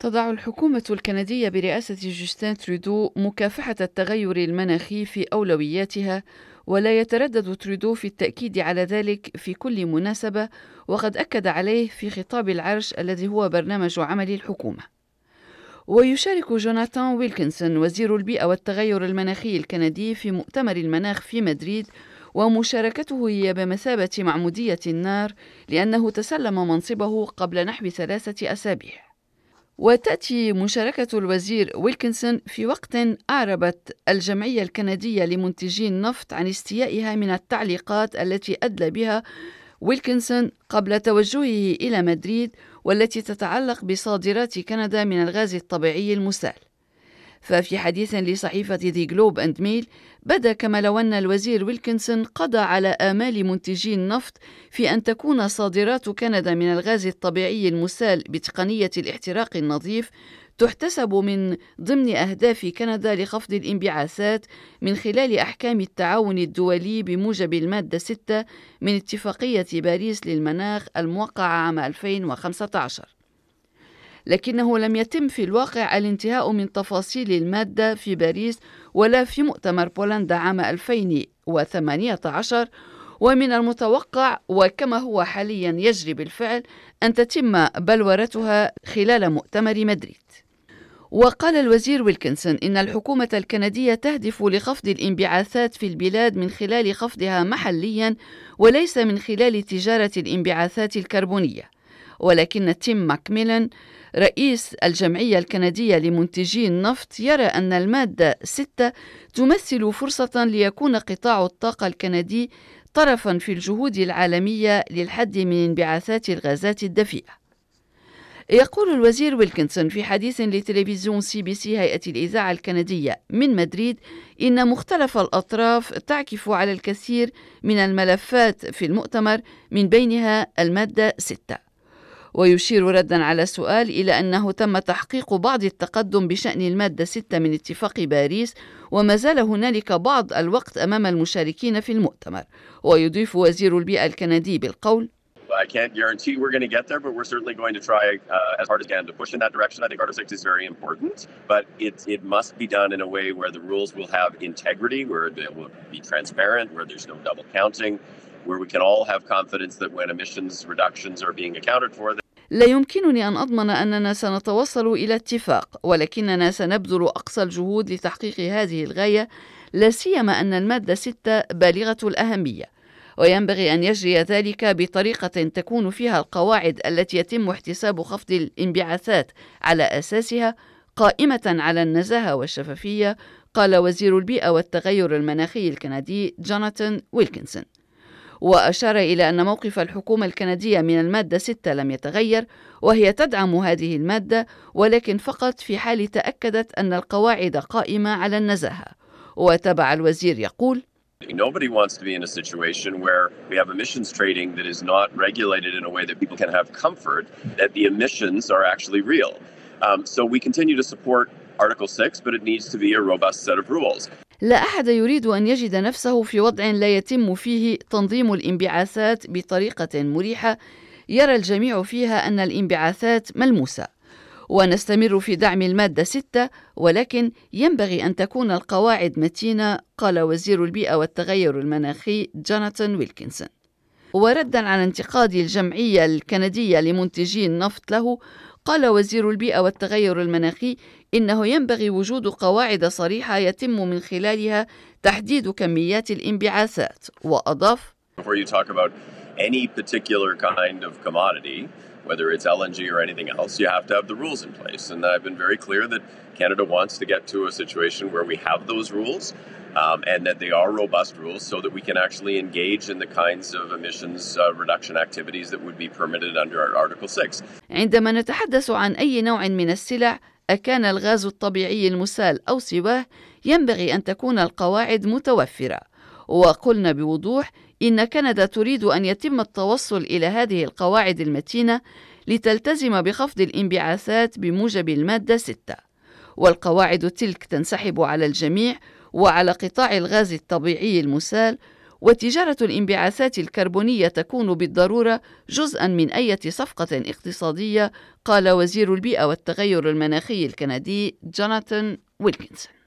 تضع الحكومة الكندية برئاسة جوستين ترودو مكافحة التغير المناخي في أولوياتها ولا يتردد ترودو في التأكيد على ذلك في كل مناسبة وقد أكد عليه في خطاب العرش الذي هو برنامج عمل الحكومة. ويشارك جوناثان ويلكنسون وزير البيئة والتغير المناخي الكندي في مؤتمر المناخ في مدريد ومشاركته هي بمثابة معمودية النار لأنه تسلم منصبه قبل نحو ثلاثة أسابيع. وتأتي مشاركة الوزير ويلكنسون في وقت أعربت الجمعية الكندية لمنتجي النفط عن استيائها من التعليقات التي أدلى بها ويلكنسون قبل توجهه إلى مدريد والتي تتعلق بصادرات كندا من الغاز الطبيعي المسال. ففي حديث لصحيفة The Globe and Mail بدا كما لو أن الوزير ويلكنسون قضى على آمال منتجي النفط في أن تكون صادرات كندا من الغاز الطبيعي المسال بتقنية الاحتراق النظيف تحتسب من ضمن أهداف كندا لخفض الانبعاثات من خلال أحكام التعاون الدولي بموجب المادة 6 من اتفاقية باريس للمناخ الموقعة عام 2015 لكنه لم يتم في الواقع الانتهاء من تفاصيل المادة في باريس ولا في مؤتمر بولندا عام 2018 ومن المتوقع وكما هو حاليا يجري بالفعل أن تتم بلورتها خلال مؤتمر مدريد. وقال الوزير ويلكنسون إن الحكومة الكندية تهدف لخفض الانبعاثات في البلاد من خلال خفضها محليا وليس من خلال تجارة الانبعاثات الكربونية. ولكن تيم ماكميلان رئيس الجمعية الكندية لمنتجي النفط يرى أن المادة 6 تمثل فرصة ليكون قطاع الطاقة الكندي طرفا في الجهود العالمية للحد من انبعاثات الغازات الدفيئة. يقول الوزير ويلكنسون في حديث لتلفزيون CBC هيئة الإذاعة الكندية من مدريد إن مختلف الأطراف تعكف على الكثير من الملفات في المؤتمر من بينها المادة 6 ويشير ردا على سؤال إلى أنه تم تحقيق بعض التقدم بشأن المادة 6 من اتفاق باريس وما زال هنالك بعض الوقت أمام المشاركين في المؤتمر ويضيف وزير البيئة الكندي بالقول I can't guarantee we're going to get there, but we're certainly going to try uh, as hard as we can to push in that direction. I think Article 6 is very important, but it, it must be done in a way where the rules will have integrity, where it will be transparent, where there's no double counting, where we can all have confidence that when emissions reductions are being accounted for, لا يمكنني أن أضمن أننا سنتوصل إلى اتفاق ولكننا سنبذل أقصى الجهود لتحقيق هذه الغاية لا سيما أن المادة 6 بالغة الأهمية. وينبغي أن يجري ذلك بطريقة تكون فيها القواعد التي يتم احتساب خفض الانبعاثات على أساسها قائمة على النزاهة والشفافية قال وزير البيئة والتغير المناخي الكندي جوناثان ويلكنسون. وأشار إلى أن موقف الحكومة الكندية من المادة 6 لم يتغير وهي تدعم هذه المادة ولكن فقط في حال تأكدت أن القواعد قائمة على النزاهة وتبع الوزير يقول Nobody wants to be in a situation where we have emissions trading that is not regulated in a way that people can have comfort that the emissions are actually real. Um, so we continue to support Article 6, but it needs to be a robust set of rules. لا أحد يريد أن يجد نفسه في وضع لا يتم فيه تنظيم الانبعاثات بطريقة مريحة. يرى الجميع فيها أن الانبعاثات ملموسة ونستمر في دعم المادة 6 ولكن ينبغي أن تكون القواعد متينة قال وزير البيئة والتغير المناخي جوناثان ويلكنسون. وردا على انتقاد الجمعية الكندية لمنتجي النفط له قال وزير البيئة والتغير المناخي إنه ينبغي وجود قواعد صريحة يتم من خلالها تحديد كميات الانبعاثات وأضاف Before you talk about any particular kind of commodity, whether it's LNG or anything else, you have to have the rules in place. And I've been very clear that Canada wants to get to a situation where we have those rules um, and that they are robust rules so that we can actually engage in the kinds of emissions uh, reduction activities that would be permitted under Article 6. عندما نتحدث عن أي نوع من السلع أكان الغاز الطبيعي المسال أو سواه ينبغي أن تكون القواعد متوفرة وقلنا بوضوح إن كندا تريد أن يتم التوصل إلى هذه القواعد المتينة لتلتزم بخفض الانبعاثات بموجب المادة 6 والقواعد تلك تنسحب على الجميع وعلى قطاع الغاز الطبيعي المسال وتجارة الانبعاثات الكربونية تكون بالضرورة جزءا من أي صفقة اقتصادية قال وزير البيئة والتغير المناخي الكندي جوناثان ويلكنسون.